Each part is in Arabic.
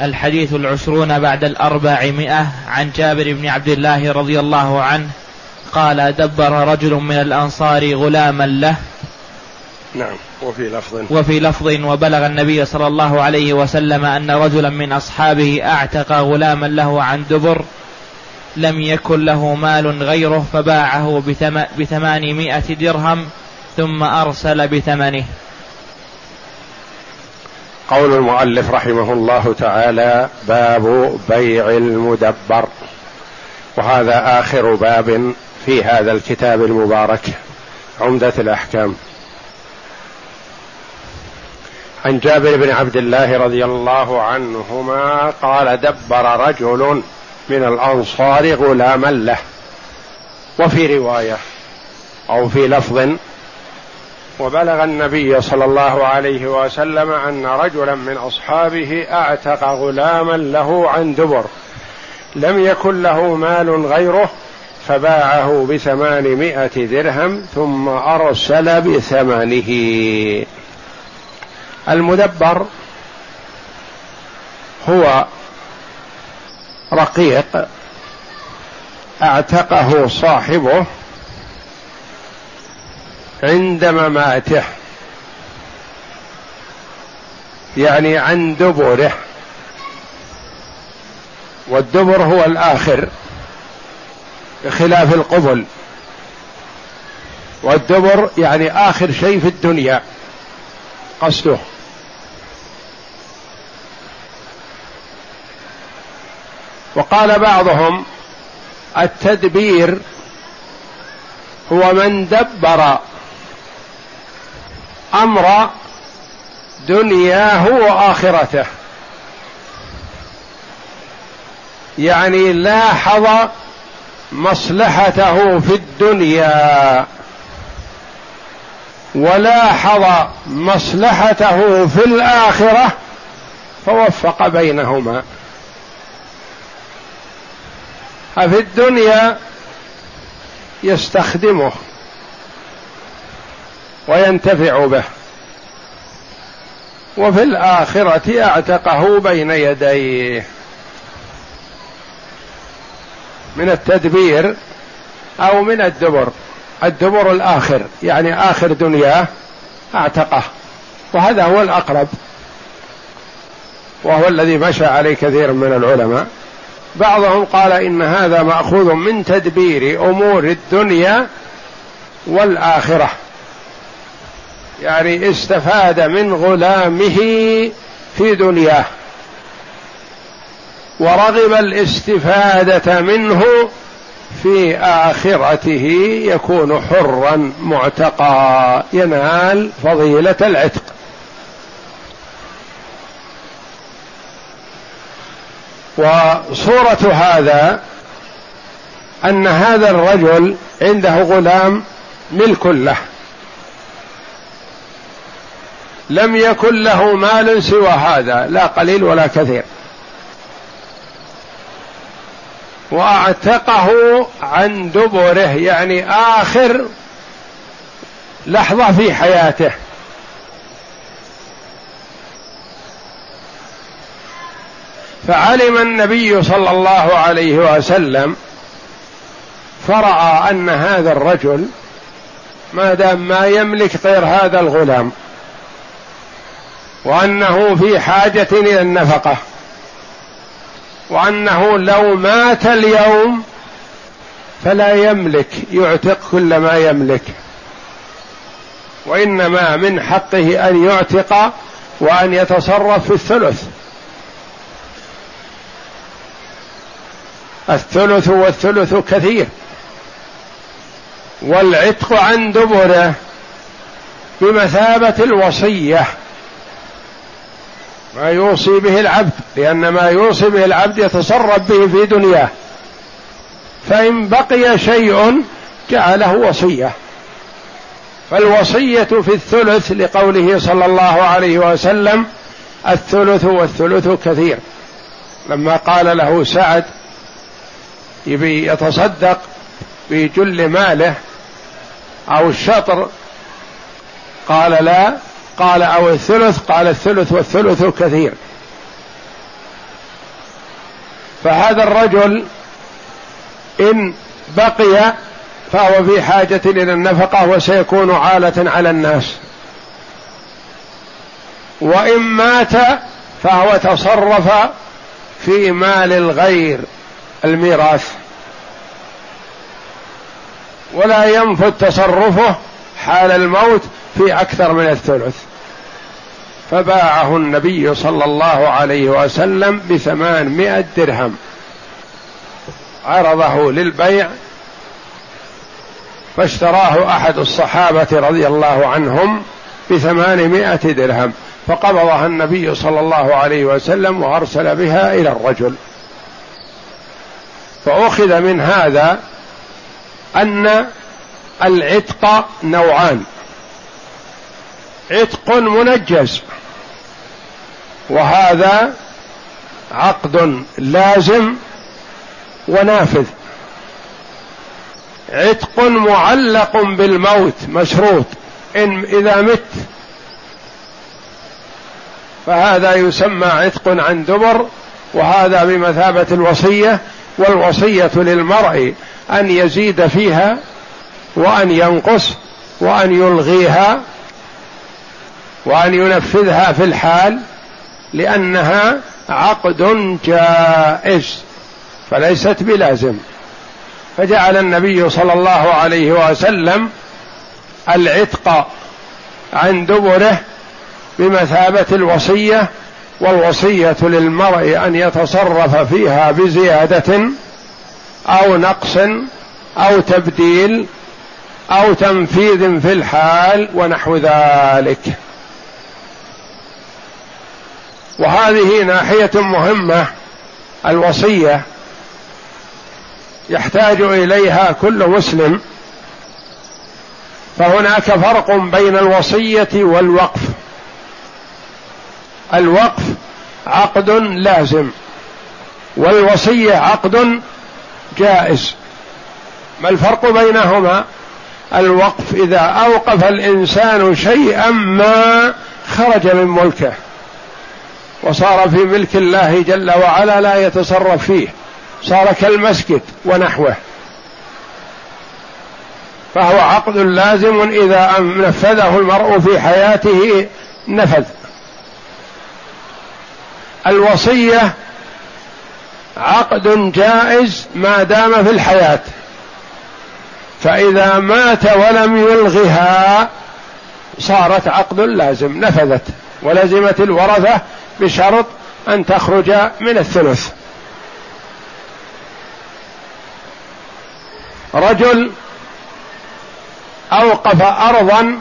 الحديث العشرون بعد الأربعمائة عن جابر بن عبد الله رضي الله عنه قال دبر رجل من الأنصار غلاما له. نعم وفي لفظ. وفي لفظ وبلغ النبي صلى الله عليه وسلم أن رجلا من أصحابه أعتق غلاما له عن دبر لم يكن له مال غيره فباعه بثمانمائة درهم ثم أرسل بثمنه. قول المؤلف رحمه الله تعالى باب بيع المدبر. وهذا آخر باب في هذا الكتاب المبارك عمدة الأحكام. عن جابر بن عبد الله رضي الله عنهما قال دبر رجل من الأنصار غلاما له وفي رواية أو في لفظ وبلغ النبي صلى الله عليه وسلم أن رجلا من أصحابه أعتق غلاما له عن دبر. لم يكن له مال غيره فباعه بثمانمائة درهم ثم أرسل بثمنه. المدبر هو رقيق أعتقه صاحبه عند مماته يعني عن دبره. والدبر هو الآخر. بخلاف القبل. والدبر يعني آخر شيء في الدنيا. قصده. وقال بعضهم التدبير هو من دبر أمر دنياه وآخرته. يعني لاحظ مصلحته في الدنيا ولاحظ مصلحته في الآخرة فوفق بينهما. ففي الدنيا يستخدمه. وينتفع به. وفي الآخرة أعتقه بين يديه. من التدبير أو من الدبر. الدبر الآخر يعني آخر دنياه أعتقه. وهذا هو الأقرب. وهو الذي مشى عليه كثير من العلماء. بعضهم قال إن هذا مأخوذ من تدبير أمور الدنيا والآخرة. يعني استفاد من غلامه في دنياه. ورغب الاستفادة منه في آخرته يكون حرا معتقا ينال فضيلة العتق. وصورة هذا أن هذا الرجل عنده غلام ملك له. لم يكن له مال سوى هذا لا قليل ولا كثير. وأعتقه عن دبره يعني آخر لحظة في حياته. فعلم النبي صلى الله عليه وسلم فرأى أن هذا الرجل ما دام ما يملك غير هذا الغلام. وأنه في حاجة إلى النفقة. وأنه لو مات اليوم فلا يملك يعتق كل ما يملك. وإنما من حقه أن يعتق وأن يتصرف في الثلث. الثلث والثلث كثير. والعتق عن دبره بمثابة الوصية. ما يوصي به العبد لأن ما يوصي به العبد يتصرف به في دنياه. فإن بقي شيء جعله وصية. فالوصية في الثلث لقوله صلى الله عليه وسلم الثلث والثلث كثير. لما قال له سعد يبي يتصدق بجل ماله أو الشطر قال لا قال أو الثلث قال الثلث والثلث كثير. فهذا الرجل إن بقي فهو في حاجة إلى النفقة وسيكون عالة على الناس. وإن مات فهو تصرف في مال الغير الميراث. ولا ينفذ تصرفه حال الموت في أكثر من الثلث. فباعه النبي صلى الله عليه وسلم بثمانمائة درهم. عرضه للبيع. فاشتراه أحد الصحابة رضي الله عنهم بثمانمائة درهم. فقبضها النبي صلى الله عليه وسلم وأرسل بها إلى الرجل. فأخذ من هذا أن العتق نوعان. عتق منجز. وهذا عقد لازم ونافذ. عتق معلق بالموت مشروط. إن إذا مت فهذا يسمى عتق عن دبر وهذا بمثابة الوصية والوصية للمرء أن يزيد فيها وأن ينقص وأن يلغيها وأن ينفذها في الحال لأنها عقد جائز فليست بلازم. فجعل النبي صلى الله عليه وسلم العتق عن دبره بمثابة الوصية والوصية للمرء أن يتصرف فيها بزيادة أو نقص أو تبديل أو تنفيذ في الحال ونحو ذلك. وهذه ناحية مهمة الوصية. يحتاج إليها كل مسلم. فهناك فرق بين الوصية والوقف. الوقف عقد لازم والوصية عقد جائز. ما الفرق بينهما؟ الوقف إذا أوقف الإنسان شيئا ما خرج من ملكه. وصار في ملك الله جل وعلا لا يتصرف فيه. صار كالمسجد ونحوه. فهو عقد لازم إذا نفذه المرء في حياته نفذ. الوصية عقد جائز ما دام في الحياة. فإذا مات ولم يلغها صارت عقد لازم نفذت. ولزمت الورثة بشرط أن تخرج من الثلث. رجل أوقف ارضا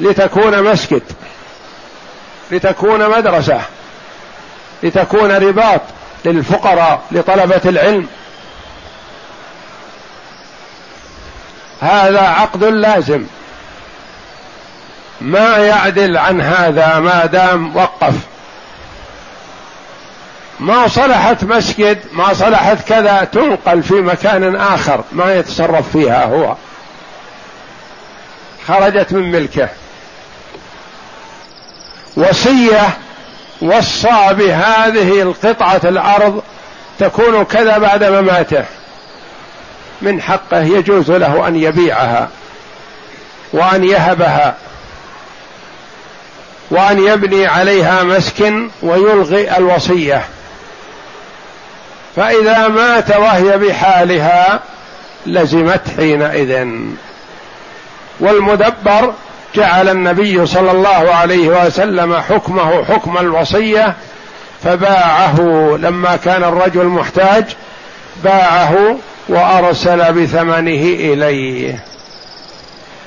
لتكون مسجد لتكون مدرسة لتكون رباط للفقراء لطلبة العلم. هذا عقد لازم. ما يعدل عن هذا ما دام وقف. ما صلحت مسجد ما صلحت كذا تنقل في مكان آخر ما يتصرف فيها هو. خرجت من ملكه. وصية وصى بهذه القطعة الأرض تكون كذا بعد مماته. من حقه يجوز له أن يبيعها وأن يهبها وأن يبني عليها مسكن ويلغي الوصية. فإذا مات وهي بحالها لزمت حينئذ. والمدبر جعل النبي صلى الله عليه وسلم حكمه حكم الوصية فباعه لما كان الرجل محتاج باعه وأرسل بثمنه إليه.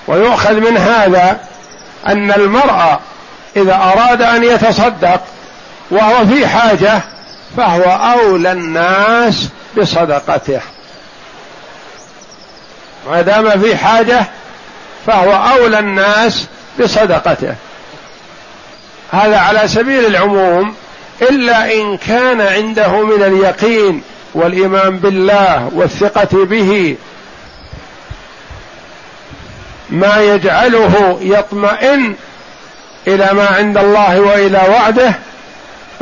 ويؤخذ من هذا أن المرء إذا أراد أن يتصدق وهو في حاجة فهو أولى الناس بصدقته. ما دام في حاجة فهو أولى الناس بصدقته. هذا على سبيل العموم إلا إن كان عنده من اليقين والإيمان بالله والثقة به ما يجعله يطمئن إلى ما عند الله وإلى وعده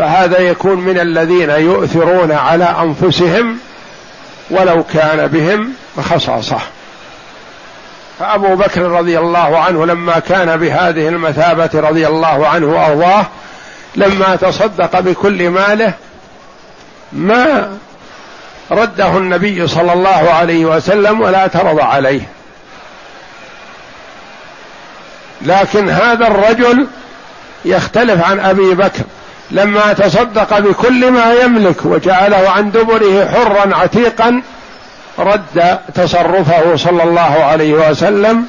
فهذا يكون من الذين يؤثرون على أنفسهم ولو كان بهم خصاصه فأبو بكر رضي الله عنه لما كان بهذه المثابة رضي الله عنه وأرضاه لما تصدق بكل ماله ما رده النبي صلى الله عليه وسلم ولا اعترض عليه. لكن هذا الرجل يختلف عن أبي بكر. لما تصدق بكل ما يملك وجعله عن دبره حرا عتيقا رد تصرفه صلى الله عليه وسلم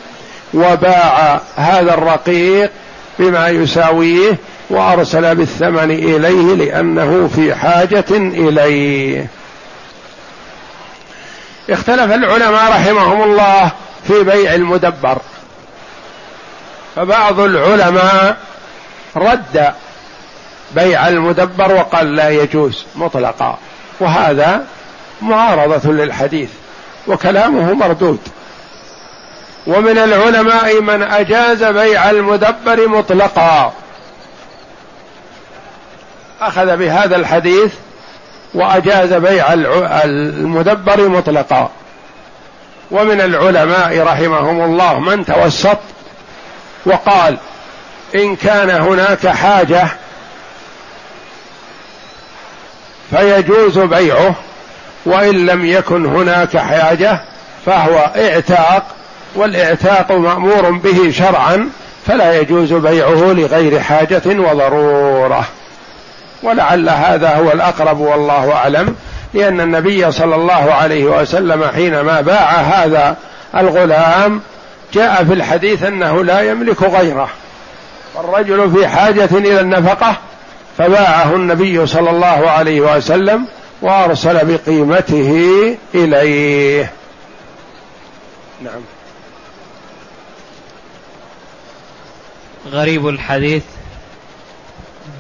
وباع هذا الرقيق بما يساويه وأرسل بالثمن إليه لأنه في حاجة إليه. اختلف العلماء رحمهم الله في بيع المدبر. فبعض العلماء رد بيع المدبر وقال لا يجوز مطلقا. وهذا معارضة للحديث وكلامه مردود. ومن العلماء من أجاز بيع المدبر مطلقا. أخذ بهذا الحديث وأجاز بيع المدبر مطلقا. ومن العلماء رحمهم الله من توسط وقال إن كان هناك حاجة فيجوز بيعه وإن لم يكن هناك حاجة فهو اعتاق والإعتاق مأمور به شرعا فلا يجوز بيعه لغير حاجة وضرورة. ولعل هذا هو الأقرب والله أعلم لأن النبي صلى الله عليه وسلم حينما باع هذا الغلام جاء في الحديث أنه لا يملك غيره. والرجل في حاجة إلى النفقة فباعه النبي صلى الله عليه وسلم وأرسل بقيمته إليه. نعم. غريب الحديث.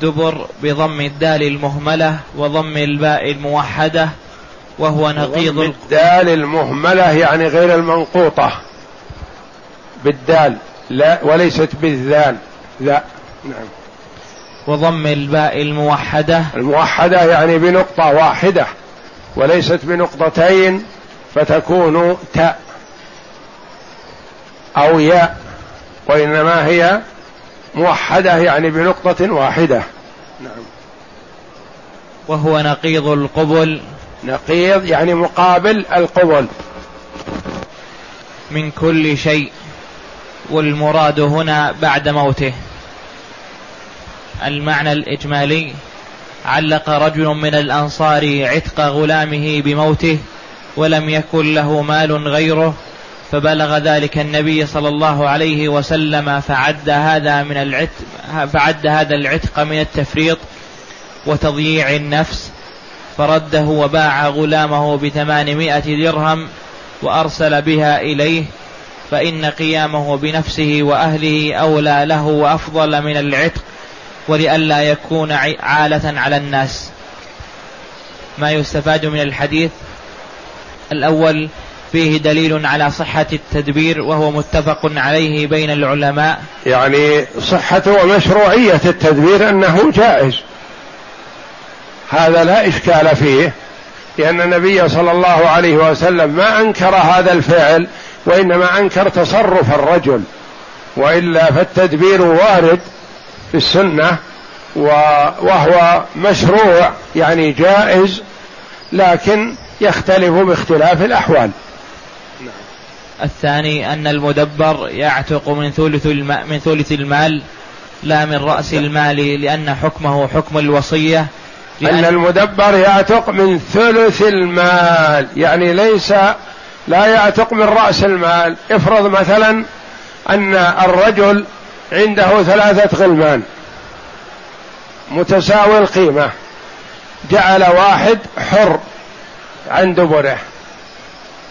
دبر بضم الدال المهملة وضم الباء الموحدة وهو نقيض الدال المهملة يعني غير المنقوطة. بالدال. لا وليست بالذال. لا. نعم. وضم الباء الموحدة. الموحدة يعني بنقطة واحدة وليست بنقطتين فتكون تاء أو ياء وإنما هي موحدة يعني بنقطة واحدة. نعم. وهو نقيض القبل. نقيض يعني مقابل القبل. من كل شيء والمراد هنا بعد موته. المعنى الإجمالي. علق رجل من الأنصار عتق غلامه بموته ولم يكن له مال غيره فبلغ ذلك النبي صلى الله عليه وسلم فعد هذا من العتق فعد هذا العتق من التفريط وتضييع النفس. فرده وباع غلامه بثمانمائة درهم وأرسل بها إليه فإن قيامه بنفسه وأهله أولى له وأفضل من العتق. ولئلا يكون عالة على الناس. ما يستفاد من الحديث الأول فيه دليل على صحة التدبير وهو متفق عليه بين العلماء. يعني صحة ومشروعية التدبير أنه جائز. هذا لا إشكال فيه لأن النبي صلى الله عليه وسلم ما أنكر هذا الفعل وإنما أنكر تصرف الرجل. وإلا فالتدبير وارد. في السنة وهو مشروع يعني جائز لكن يختلف باختلاف الأحوال. الثاني أن المدبر يعتق من ثلث من ثلث المال لا من رأس المال لأن حكمه حكم الوصية لأن أن المدبر يعتق من ثلث المال يعني ليس لا يعتق من رأس المال. افرض مثلا أن الرجل عنده ثلاثة غلمان. متساوي القيمة. جعل واحد حر عن دبره.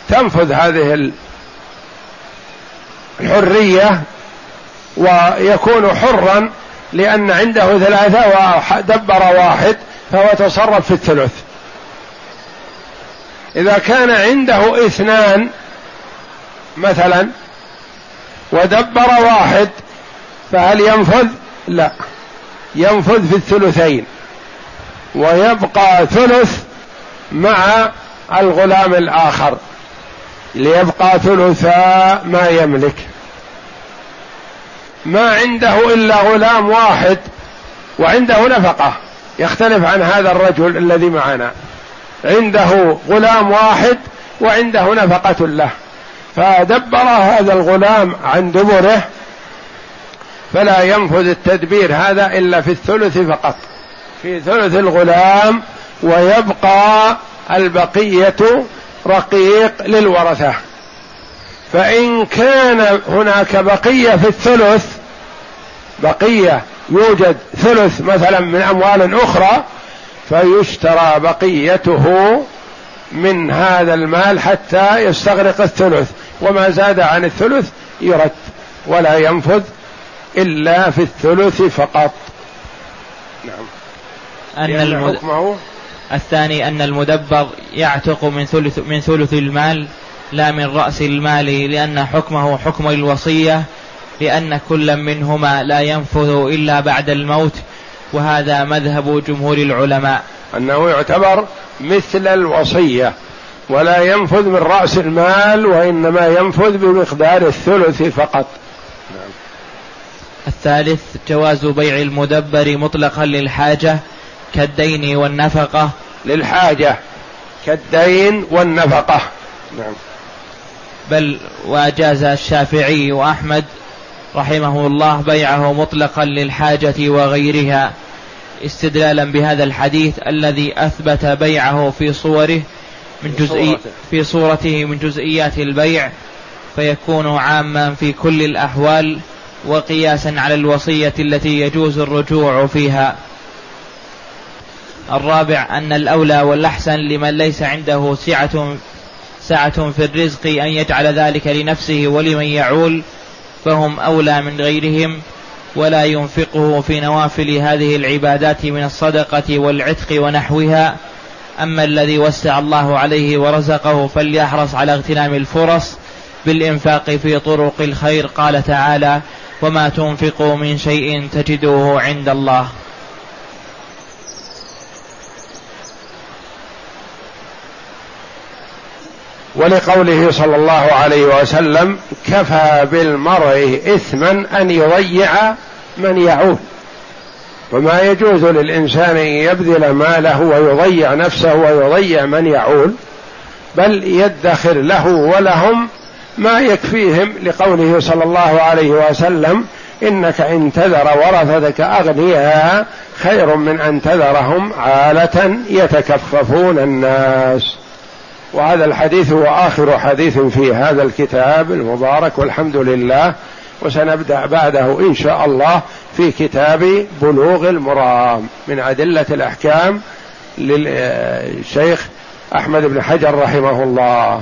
تنفذ هذه الحرية ويكون حرا لأن عنده ثلاثة ودبر واحد فهو تصرف في الثلث. إذا كان عنده اثنان مثلا ودبر واحد فهل ينفذ؟ لا. ينفذ في الثلثين. ويبقى ثلث مع الغلام الآخر. ليبقى ثلثا ما يملك. ما عنده إلا غلام واحد وعنده نفقة. يختلف عن هذا الرجل الذي معنا. عنده غلام واحد وعنده نفقة له. فدبر هذا الغلام عن دبره فلا ينفذ التدبير هذا إلا في الثلث فقط. في ثلث الغلام ويبقى البقية رقيق للورثة. فإن كان هناك بقية في الثلث بقية يوجد ثلث مثلا من أموال أخرى فيشترى بقيته من هذا المال حتى يستغرق الثلث. وما زاد عن الثلث يرد ولا ينفذ إلا في الثلث فقط. نعم. أن المد... حكمه الثاني أن المدبر يعتق من ثلث من ثلث المال لا من رأس المال لأن حكمه حكم الوصية لأن كل منهما لا ينفذ إلا بعد الموت وهذا مذهب جمهور العلماء. أنه يعتبر مثل الوصية ولا ينفذ من رأس المال وإنما ينفذ بمقدار الثلث فقط. نعم. الثالث جواز بيع المدبر مطلقا للحاجة كالدين والنفقة. للحاجة كالدين والنفقة. نعم. بل وأجاز الشافعي وأحمد رحمه الله بيعه مطلقا للحاجة وغيرها استدلالا بهذا الحديث الذي أثبت بيعه في صوره من جزئي في صورته من جزئيات البيع فيكون عاما في كل الأحوال. وقياسا على الوصية التي يجوز الرجوع فيها. الرابع أن الأولى والأحسن لمن ليس عنده سعة سعة في الرزق أن يجعل ذلك لنفسه ولمن يعول فهم أولى من غيرهم ولا ينفقه في نوافل هذه العبادات من الصدقة والعتق ونحوها. أما الذي وسع الله عليه ورزقه فليحرص على اغتنام الفرص بالإنفاق في طرق الخير. قال تعالى وما تنفقوا من شيء تجدوه عند الله. ولقوله صلى الله عليه وسلم كفى بالمرء إثما أن يضيع من يعود. وما يجوز للإنسان أن يبذل ماله ويضيع نفسه ويضيع من يعول بل يدخر له ولهم ما يكفيهم لقوله صلى الله عليه وسلم إنك إن تذر ورثتك أغنياء خير من أن تذرهم عالة يتكففون الناس. وهذا الحديث هو آخر حديث في هذا الكتاب المبارك والحمد لله. وسنبدأ بعده إن شاء الله في كتاب بلوغ المرام من أدلة الأحكام للشيخ أحمد بن حجر رحمه الله.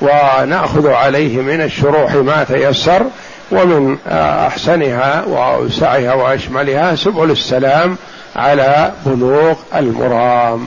ونأخذ عليه من الشروح ما تيسر ومن أحسنها وأوسعها وأشملها سبل السلام على بلوغ المرام.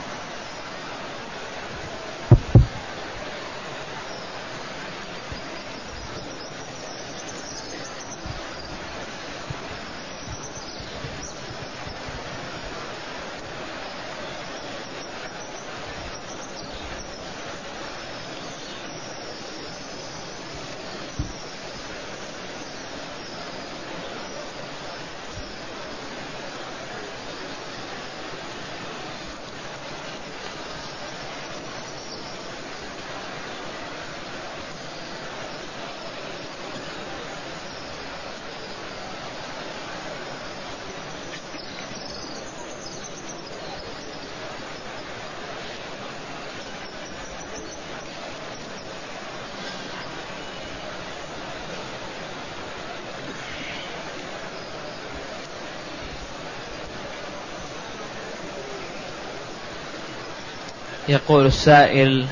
يقول السائل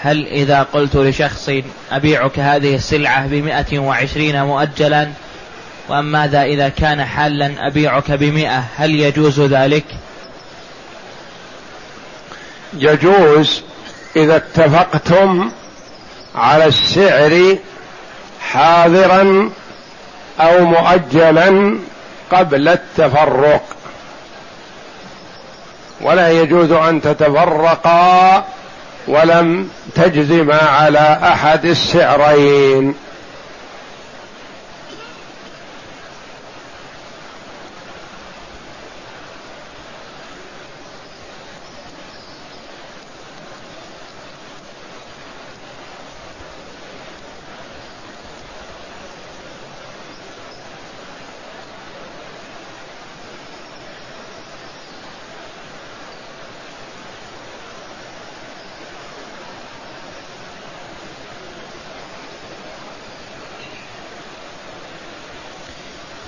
هل إذا قلت لشخص أبيعك هذه السلعة بمئة وعشرين مؤجلا؟ وماذا إذا كان حالا أبيعك بمئة؟ هل يجوز ذلك؟ يجوز إذا اتفقتم على السعر حاضرا أو مؤجلا قبل التفرق. ولا يجوز أن تتفرقا ولم تجزما على أحد السعرين.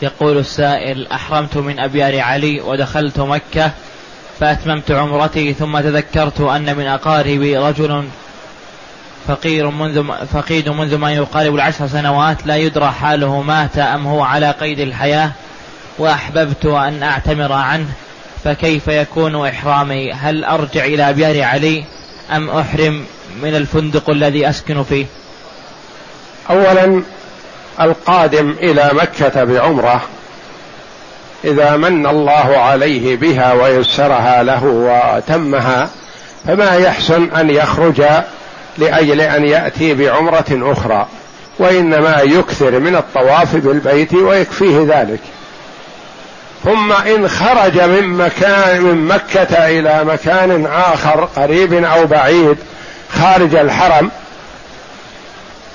يقول السائل أحرمت من أبيار علي ودخلت مكة فأتممت عمرتي ثم تذكرت أن من أقاربي رجل فقير منذ فقيد منذ ما يقارب العشر سنوات لا يدرى حاله مات أم هو على قيد الحياة وأحببت أن أعتمر عنه فكيف يكون إحرامي؟ هل أرجع إلى أبيار علي أم أحرم من الفندق الذي أسكن فيه؟ أولا القادم إلى مكة بعمرة إذا من الله عليه بها ويسرها له وتمها فما يحسن أن يخرج لأجل أن يأتي بعمرة أخرى وإنما يكثر من الطواف بالبيت ويكفيه ذلك. ثم إن خرج من مكان من مكة إلى مكان آخر قريب أو بعيد خارج الحرم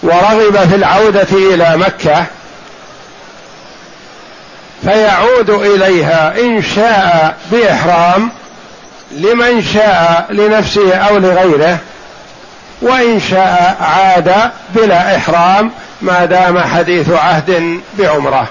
ورغب في العودة إلى مكة فيعود إليها إن شاء بإحرام لمن شاء لنفسه أو لغيره وإن شاء عاد بلا إحرام ما دام حديث عهد بعمرة.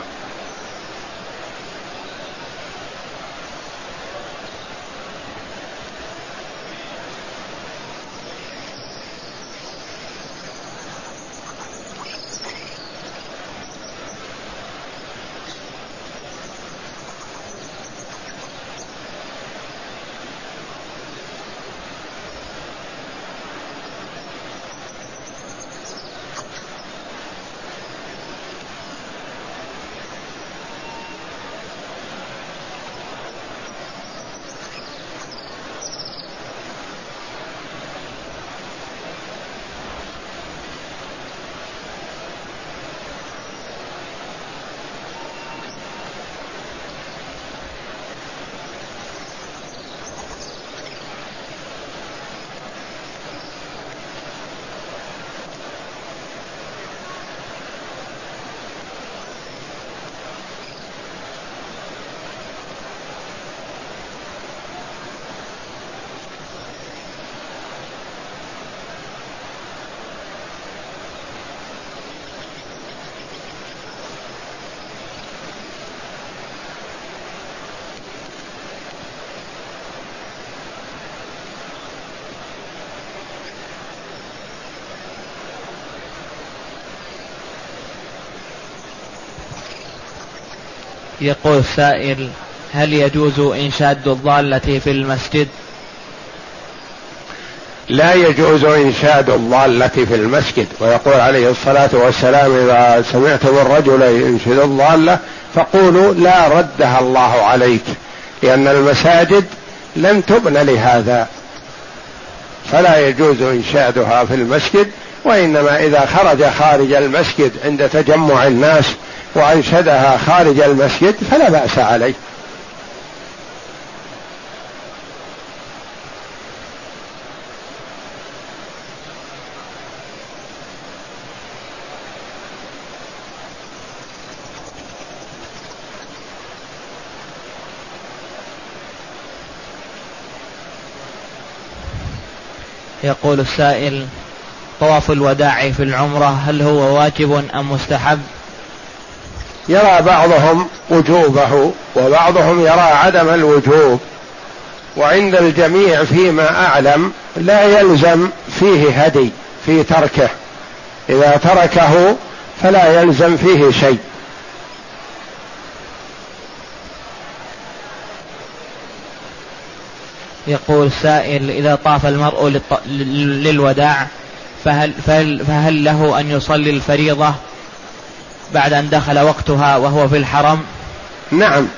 يقول السائل هل يجوز إنشاد الضالة في المسجد؟ لا يجوز إنشاد الضالة في المسجد. ويقول عليه الصلاة والسلام إذا سمعتم الرجل ينشد الضالة فقولوا لا ردها الله عليك لأن المساجد لم تبن لهذا. فلا يجوز إنشادها في المسجد وإنما إذا خرج خارج المسجد عند تجمع الناس وأنشدها خارج المسجد فلا بأس عليه. يقول السائل طواف الوداع في العمرة هل هو واجب أم مستحب؟ يرى بعضهم وجوبه وبعضهم يرى عدم الوجوب وعند الجميع فيما أعلم لا يلزم فيه هدي في تركه. إذا تركه فلا يلزم فيه شيء. يقول سائل إذا طاف المرء للوداع فهل, فهل, فهل له أن يصلي الفريضة؟ بعد أن دخل وقتها وهو في الحرم؟ نعم.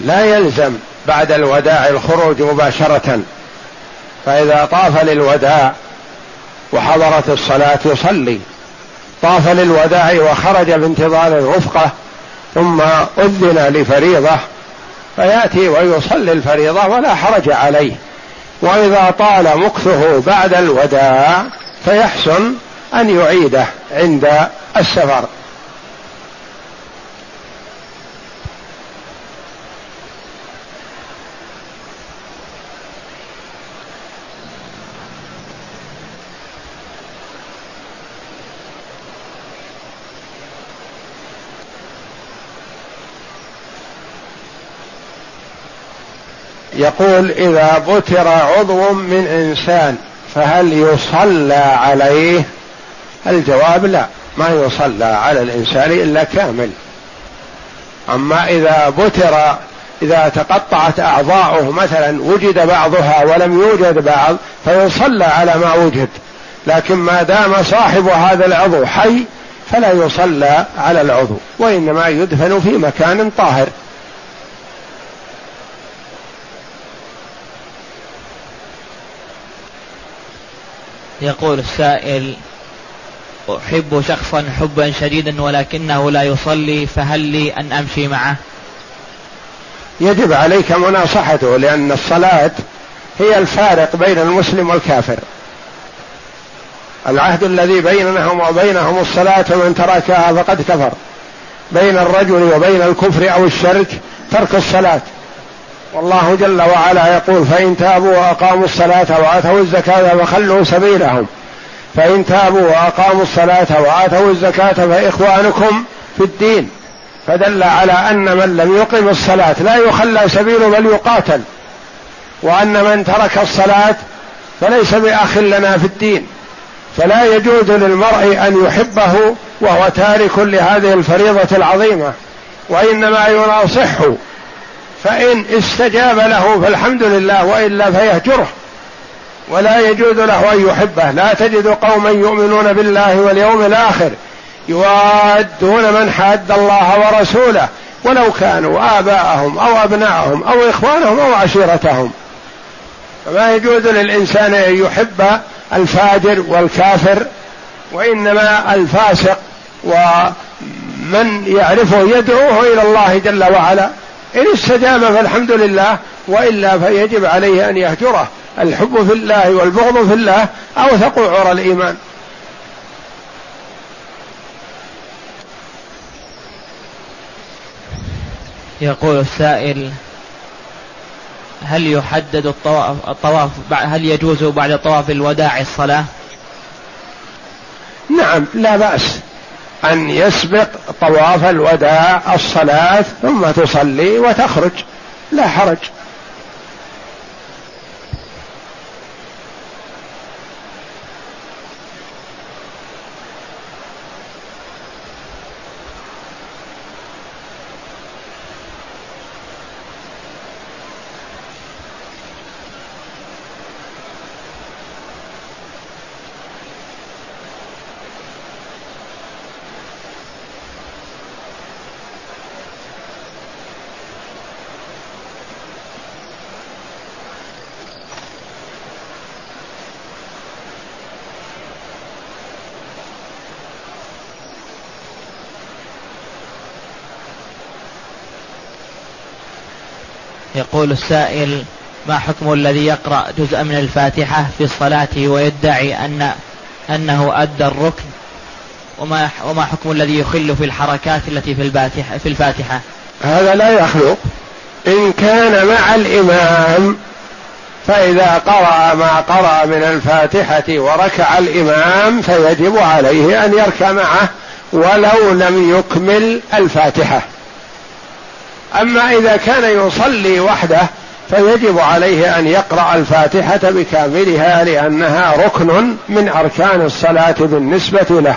لا يلزم بعد الوداع الخروج مباشرة. فإذا طاف للوداع وحضرت الصلاة يصلي. طاف للوداع وخرج بانتظار الرفقة ثم أذن لفريضة فيأتي ويصلي الفريضة ولا حرج عليه. وإذا طال مكثه بعد الوداع فيحسن أن يعيده عند السفر. يقول إذا بتر عضو من انسان فهل يصلى عليه؟ الجواب لا ما يصلى على الإنسان إلا كامل. أما إذا بتر إذا تقطعت أعضاؤه مثلا وجد بعضها ولم يوجد بعض فيصلى على ما وجد. لكن ما دام صاحب هذا العضو حي فلا يصلى على العضو وإنما يدفن في مكان طاهر. يقول السائل أحب شخصا حبا شديدا ولكنه لا يصلي فهل لي أن أمشي معه؟ يجب عليك مناصحته لأن الصلاة هي الفارق بين المسلم والكافر. العهد الذي بينهم وبينهم الصلاة ومن تركها فقد كفر. بين الرجل وبين الكفر أو الشرك ترك الصلاة. والله جل وعلا يقول فإن تابوا وأقاموا الصلاة وآتوا الزكاة فخلوا سبيلهم. فإن تابوا وأقاموا الصلاة وآتوا الزكاة فإخوانكم في الدين. فدل على أن من لم يقم الصلاة لا يخلى سبيله بل يقاتل. وأن من ترك الصلاة فليس بأخ لنا في الدين. فلا يجوز للمرء أن يحبه وهو تارك لهذه الفريضة العظيمة. وإنما يناصحه فإن استجاب له فالحمد لله وإلا فيهجره. ولا يجوز له أن يحبه. لا تجد قوما يؤمنون بالله واليوم الآخر يوادون من حاد الله ورسوله ولو كانوا آباءهم أو أبناءهم أو إخوانهم أو عشيرتهم. فما يجوز للإنسان أن يحب الفاجر والكافر وإنما الفاسق ومن يعرفه يدعوه إلى الله جل وعلا. إن استجاب فالحمد لله وإلا فيجب عليه أن يهجره. الحب في الله والبغض في الله أوثق عرى الإيمان. يقول السائل هل يحدد الطواف, الطواف هل يجوز بعد طواف الوداع الصلاة؟ نعم لا بأس. أن يسبق طواف الوداع الصلاة ثم تصلي وتخرج. لا حرج. يقول السائل ما حكم الذي يقرأ جزءا من الفاتحة في الصلاة ويدعي أن أنه أدى الركن؟ وما وما حكم الذي يخل في الحركات التي في الفاتحة في الفاتحة؟ هذا لا يخلق. إن كان مع الإمام فإذا قرأ ما قرأ من الفاتحة وركع الإمام فيجب عليه أن يركع معه ولو لم يكمل الفاتحة. أما إذا كان يصلي وحده فيجب عليه أن يقرأ الفاتحة بكاملها لأنها ركن من أركان الصلاة بالنسبة له.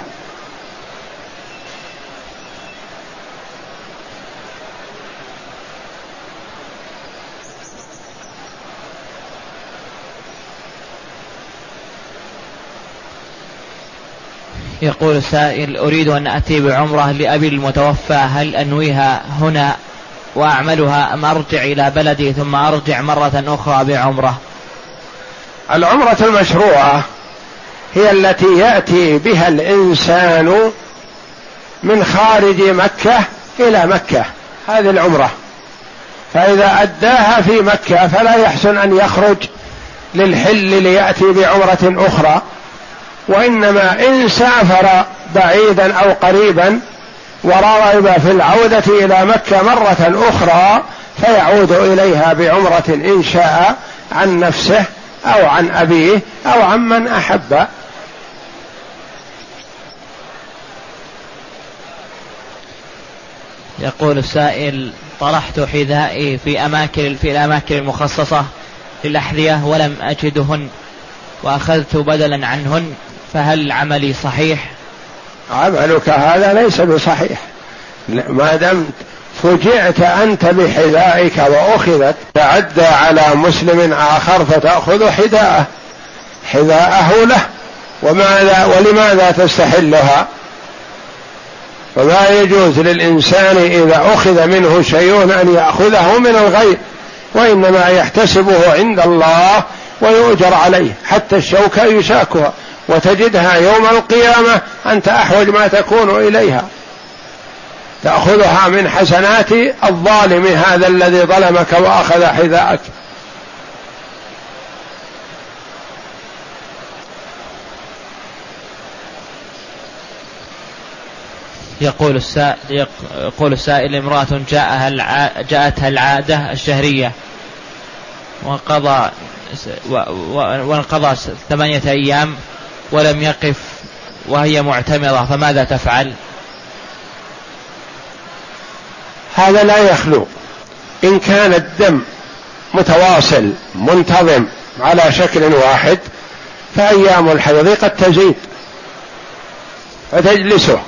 يقول سائل أريد أن أتي بعمرة لأبي المتوفى هل أنويها هنا؟ وأعملها أم أرجع إلى بلدي ثم أرجع مرة أخرى بعمرة. العمرة المشروعة هي التي يأتي بها الإنسان من خارج مكة إلى مكة. هذه العمرة. فإذا أداها في مكة فلا يحسن أن يخرج للحل ليأتي بعمرة أخرى وإنما إن سافر بعيدا أو قريبا ورغب في العودة إلى مكة مرة أخرى فيعود إليها بعمرة إن شاء عن نفسه أو عن أبيه أو عن من أحب. يقول السائل طرحت حذائي في اماكن في الأماكن المخصصة للأحذية ولم أجدهن وأخذت بدلا عنهن فهل عملي صحيح؟ عملك هذا ليس بصحيح. ما دمت فجعت أنت بحذائك وأخذت تعدى على مسلم آخر فتأخذ حذاءه. حذاءه له. وماذا ولماذا تستحلها؟ فما يجوز للإنسان إذا أخذ منه شيء أن يأخذه من الغير وإنما يحتسبه عند الله ويؤجر عليه حتى الشوكة يشاكها. وتجدها يوم القيامة أنت أحوج ما تكون إليها تأخذها من حسنات الظالم هذا الذي ظلمك وأخذ حذاءك يقول السائل يقول السائل امرأة جاءها. جاءتها العادة الشهرية وانقضى وانقضى ثمانية أيام ولم يقف وهي معتمرة فماذا تفعل؟ هذا لا يخلو. إن كان الدم متواصل منتظم على شكل واحد فأيام الحيض قد تزيد فتجلسه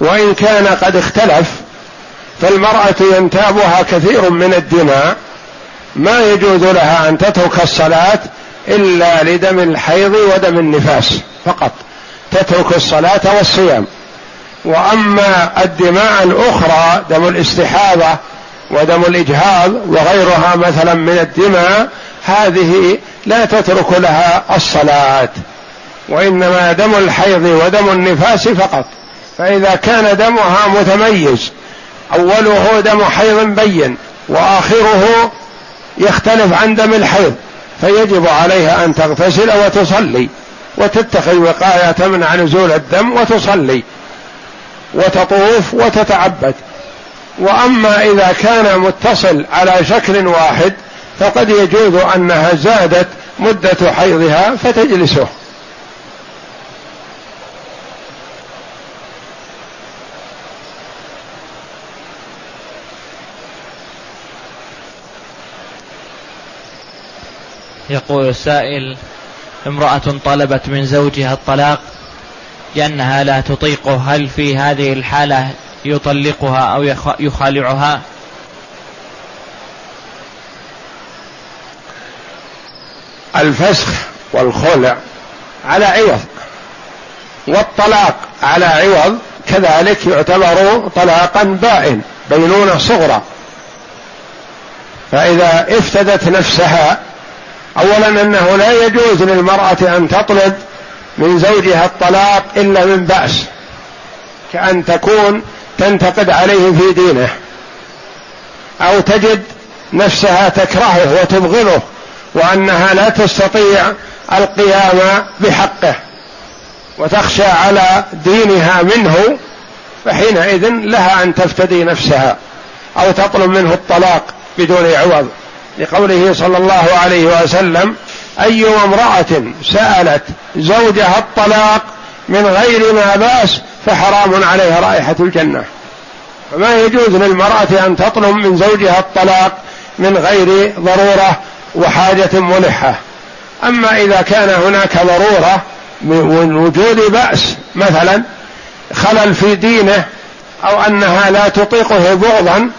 وإن كان قد اختلف فالمرأة ينتابها كثير من الدماء ما يجوز لها أن تترك الصلاة إلا لدم الحيض ودم النفاس فقط. تترك الصلاة والصيام. وأما الدماء الأخرى دم الاستحاضة ودم الإجهاض وغيرها مثلا من الدماء هذه لا تترك لها الصلاة. وإنما دم الحيض ودم النفاس فقط. فإذا كان دمها متميز أوله دم حيض بين وآخره يختلف عن دم الحيض. فيجب عليها أن تغتسل وتصلي وتتخذ وقاية تمنع نزول الدم وتصلي وتطوف وتتعبد. وأما إذا كان متصل على شكل واحد فقد يجوز أنها زادت مدة حيضها فتجلسه. يقول السائل امرأة طلبت من زوجها الطلاق لأنها لا تطيقه هل في هذه الحالة يطلقها أو يخالعها؟ الفسخ والخلع على عوض والطلاق على عوض كذلك يعتبر طلاقا بائن بينونة صغرى. فإذا افتدت نفسها اولا أنه لا يجوز للمرأة أن تطلب من زوجها الطلاق إلا من بأس كأن تكون تنتقد عليه في دينه أو تجد نفسها تكرهه وتبغضه وأنها لا تستطيع القيام بحقه وتخشى على دينها منه فحينئذ لها أن تفتدي نفسها أو تطلب منه الطلاق بدون عوض. لقوله صلى الله عليه وسلم اي امرأة سألت زوجها الطلاق من غير ما بأس فحرام عليها رائحة الجنة. فما يجوز للمرأة أن تطلب من زوجها الطلاق من غير ضرورة وحاجة ملحة. أما إذا كان هناك ضرورة من وجود بأس مثلا خلل في دينه أو أنها لا تطيقه بغضا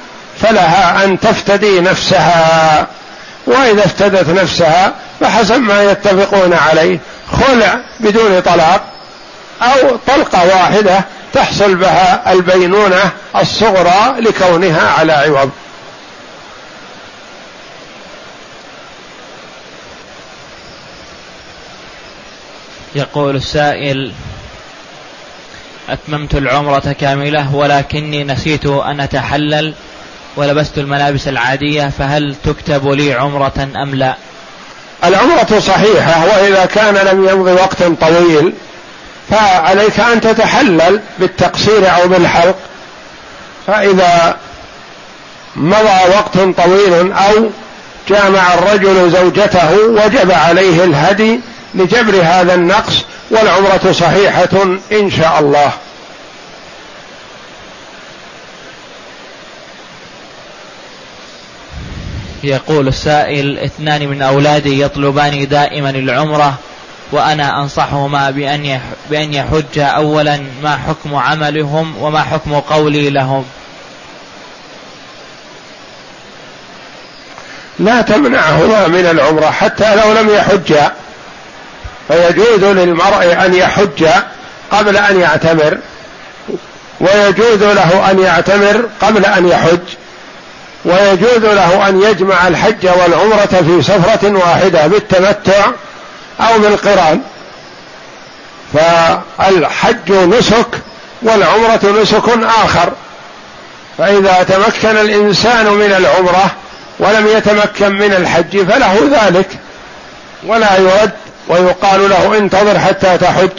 فلها أن تفتدي نفسها. وإذا افتدت نفسها فحسب ما يتفقون عليه. خلع بدون طلاق أو طلقة واحدة تحصل بها البينونة الصغرى لكونها على عوض. يقول السائل أتممت العمرة كاملة ولكني نسيت أن أتحلل. ولبست الملابس العادية فهل تكتب لي عمرة أم لا؟ العمرة صحيحة وإذا كان لم يمضي وقت طويل فعليك أن تتحلل بالتقصير أو بالحلق. فإذا مضى وقت طويل أو جامع الرجل زوجته وجب عليه الهدي لجبر هذا النقص والعمرة صحيحة إن شاء الله. يقول السائل اثنان من أولادي يطلبان دائما العمرة وأنا أنصحهما بأن بأن يحج أولا ما حكم عملهم وما حكم قولي لهم. لا تمنعهما من العمرة حتى لو لم يحجا فيجوز للمرء أن يحج قبل أن يعتمر ويجوز له أن يعتمر قبل أن يحج. ويجوز له أن يجمع الحج والعمرة في سفرة واحدة بالتمتع أو بالقران. فالحج نسك والعمرة نسك آخر. فإذا تمكن الإنسان من العمرة ولم يتمكن من الحج فله ذلك. ولا يرد ويقال له انتظر حتى تحج.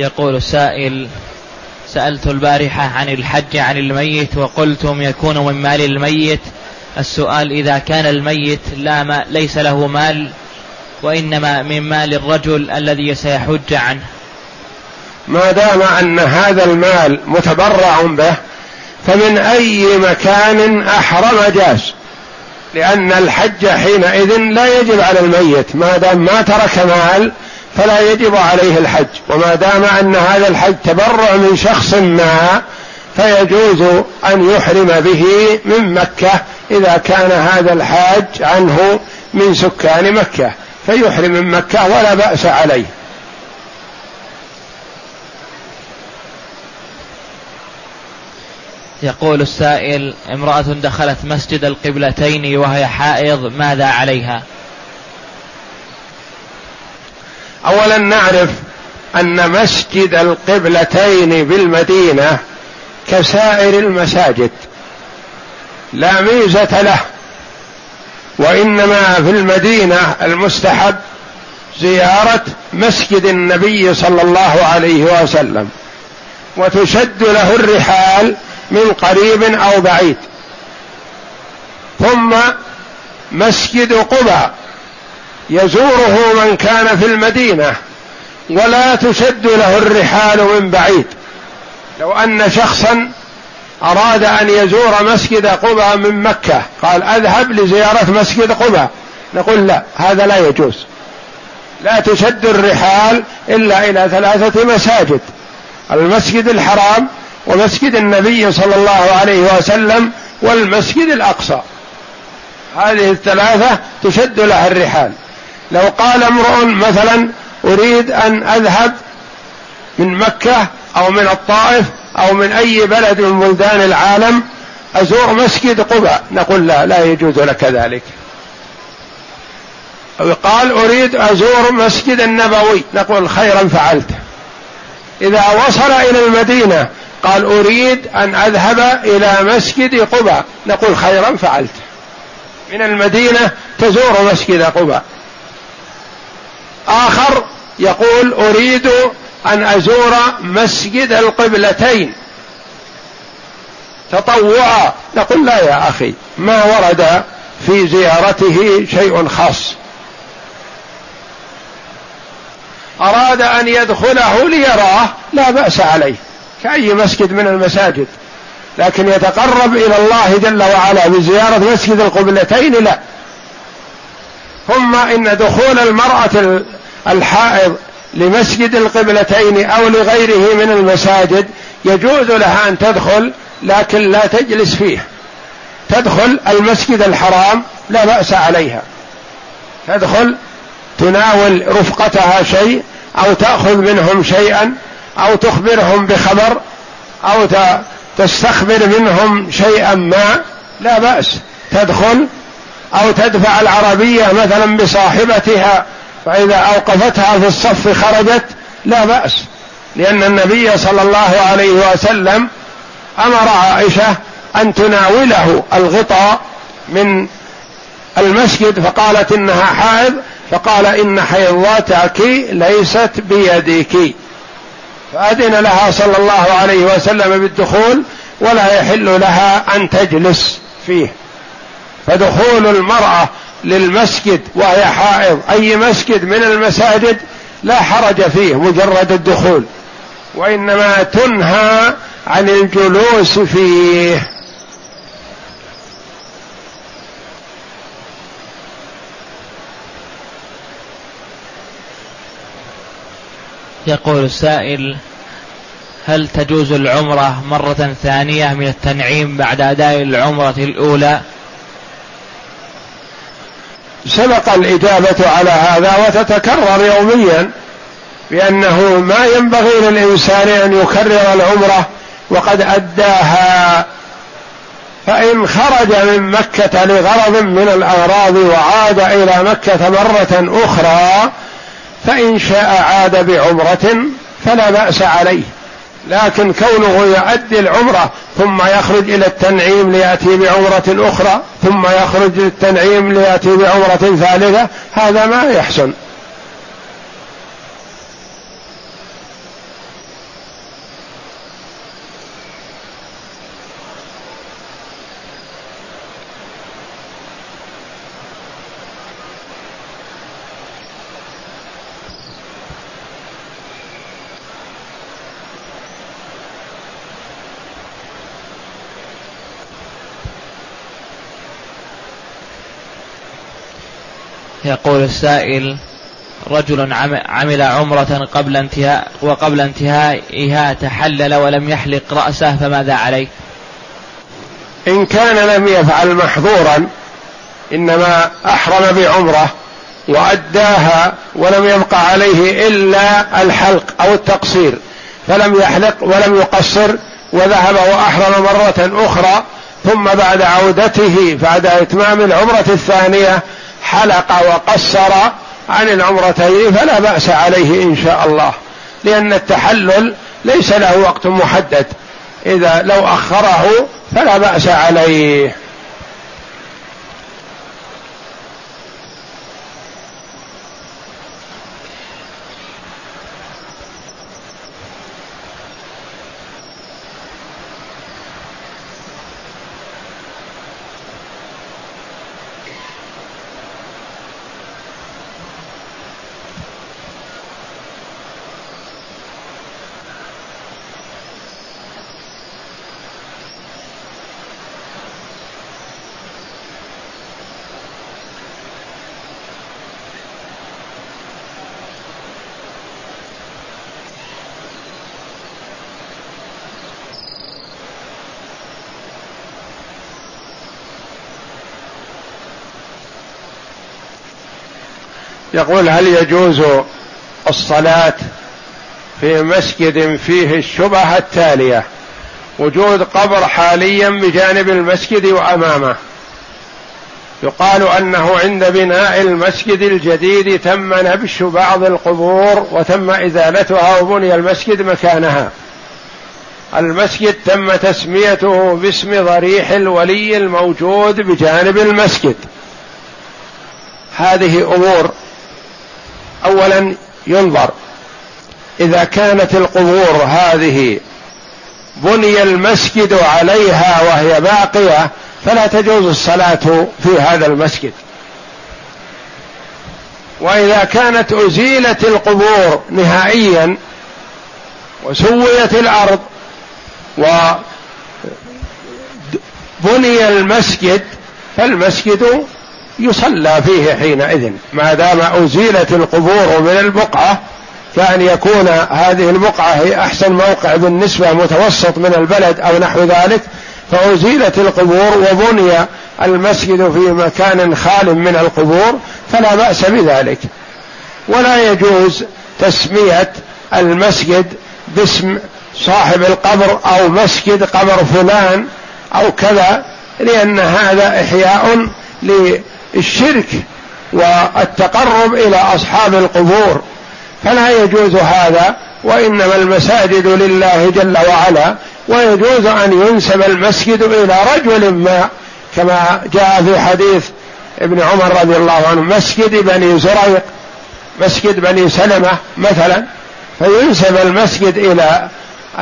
يقول السائل سألت البارحة عن الحج عن الميت وقلتم يكون من مال الميت. السؤال إذا كان الميت لا ما ليس له مال وإنما من مال الرجل الذي سيحج عنه. ما دام أن هذا المال متبرع به فمن أي مكان أحرم جاز لأن الحج حينئذ لا يجب على الميت. ما دام ما ترك مال فلا يجب عليه الحج. وما دام أن هذا الحج تبرع من شخص ما فيجوز أن يحرم به من مكة إذا كان هذا الحاج عنه من سكان مكة. فيحرم من مكة ولا بأس عليه. يقول السائل امرأة دخلت مسجد القبلتين وهي حائض ماذا عليها؟ اولا نعرف أن مسجد القبلتين بالمدينة كسائر المساجد لا ميزة له وإنما في المدينة المستحب زيارة مسجد النبي صلى الله عليه وسلم وتشد له الرحال من قريب أو بعيد. ثم مسجد قباء يزوره من كان في المدينة ولا تشد له الرحال من بعيد. لو أن شخصا أراد أن يزور مسجد قبى من مكة قال أذهب لزيارة مسجد قبى نقول لا هذا لا يجوز. لا تشد الرحال إلا إلى ثلاثة مساجد المسجد الحرام ومسجد النبي صلى الله عليه وسلم والمسجد الأقصى. هذه الثلاثة تشد لها الرحال. لو قال امرؤ مثلا أريد أن أذهب من مكة أو من الطائف أو من أي بلد من بلدان العالم أزور مسجد قباء نقول لا لا يجوز لك ذلك. قال أريد أزور مسجد النبوي نقول خيرا فعلت إذا وصل إلى المدينة قال أريد أن أذهب إلى مسجد قباء نقول خيرا فعلت من المدينة تزور مسجد قباء. آخر يقول أريد أن أزور مسجد القبلتين. تطوعا. نقول لا يا أخي ما ورد في زيارته شيء خاص. أراد أن يدخله ليراه لا بأس عليه كأي مسجد من المساجد. لكن يتقرب إلى الله جل وعلا بزيارة مسجد القبلتين لا. ثم إن دخول المرأة الحائض لمسجد القبلتين أو لغيره من المساجد يجوز لها أن تدخل لكن لا تجلس فيه. تدخل المسجد الحرام لا بأس عليها. تدخل تناول رفقتها شيء أو تأخذ منهم شيئا أو تخبرهم بخبر أو تستخبر منهم شيئا ما لا بأس. تدخل أو تدفع العربية مثلا بصاحبتها فإذا أوقفتها في الصف خرجت لا بأس لأن النبي صلى الله عليه وسلم أمر عائشة أن تناوله الغطاء من المسجد فقالت إنها حائض فقال إن حيضتك ليست بيدك. فأذن لها صلى الله عليه وسلم بالدخول ولا يحل لها أن تجلس فيه. فدخول المرأة للمسجد وهي حائض. أي مسجد من المساجد لا حرج فيه مجرد الدخول وإنما تنهى عن الجلوس فيه. يقول السائل هل تجوز العمرة مرة ثانية من التنعيم بعد أداء العمرة الأولى؟ سبق الإجابة على هذا وتتكرر يوميا بأنه ما ينبغي للإنسان أن يكرر العمرة وقد أداها فإن خرج من مكة لغرض من الأغراض وعاد إلى مكة مرة أخرى فإن شاء عاد بعمرة فلا بأس عليه. لكن كونه يؤدي العمرة ثم يخرج إلى التنعيم ليأتي بعمرة أخرى ثم يخرج للتنعيم ليأتي بعمرة ثالثة هذا ما يحسن. يقول السائل رجل عمل عمرة قبل انتهاء وقبل انتهائها تحلل ولم يحلق رأسه فماذا عليه؟ إن كان لم يفعل محظورا إنما أحرم بعمرة وأداها ولم يبقى عليه إلا الحلق أو التقصير فلم يحلق ولم يقصر وذهب وأحرم مرة أخرى ثم بعد عودته بعد إتمام العمرة الثانية حلق وقصر عن العمرتين فلا بأس عليه إن شاء الله لأن التحلل ليس له وقت محدد إذا لو أخره فلا بأس عليه. يقول هل يجوز الصلاة في مسجد فيه الشبهة التالية؟ وجود قبر حاليا بجانب المسجد وأمامه. يقال أنه عند بناء المسجد الجديد تم نبش بعض القبور وتم إزالتها وبني المسجد مكانها. المسجد تم تسميته باسم ضريح الولي الموجود بجانب المسجد. هذه أمور اولا ينظر. إذا كانت القبور هذه بني المسجد عليها وهي باقية فلا تجوز الصلاة في هذا المسجد. وإذا كانت أزيلت القبور نهائيا وسويت الأرض وبني المسجد فالمسجد يصلى فيه حينئذ. ما دام أزيلت القبور من البقعة كأن يكون هذه البقعة هي أحسن موقع بالنسبة متوسط من البلد أو نحو ذلك فأزيلت القبور وبني المسجد في مكان خال من القبور فلا بأس بذلك. ولا يجوز تسمية المسجد باسم صاحب القبر أو مسجد قبر فلان أو كذا لأن هذا إحياء للشرك والتقرب إلى أصحاب القبور فلا يجوز هذا وإنما المساجد لله جل وعلا ويجوز أن ينسب المسجد إلى رجل ما كما جاء في حديث ابن عمر رضي الله عنه مسجد بني زريق مسجد بني سلمة مثلا فينسب المسجد إلى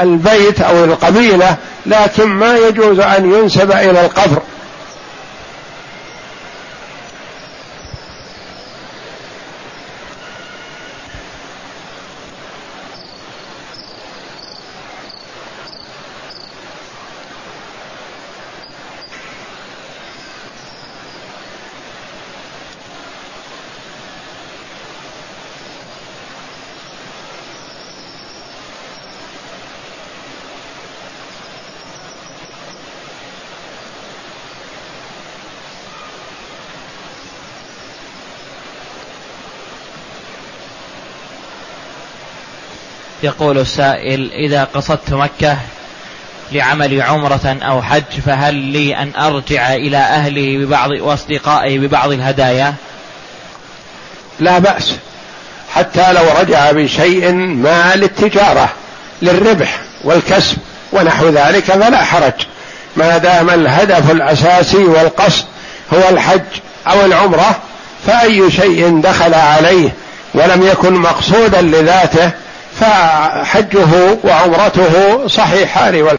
البيت أو القبيلة لكن ما يجوز أن ينسب إلى القبر. يقول السائل إذا قصدت مكة لعمل عمرة أو حج فهل لي أن أرجع إلى أهلي ببعض وأصدقائي ببعض الهدايا؟ لا بأس حتى لو رجع بشيء ما للتجارة للربح والكسب ونحو ذلك فلا حرج. ما دام الهدف الأساسي والقصد هو الحج أو العمرة فأي شيء دخل عليه ولم يكن مقصودا لذاته فحجه وعمرته صحيحان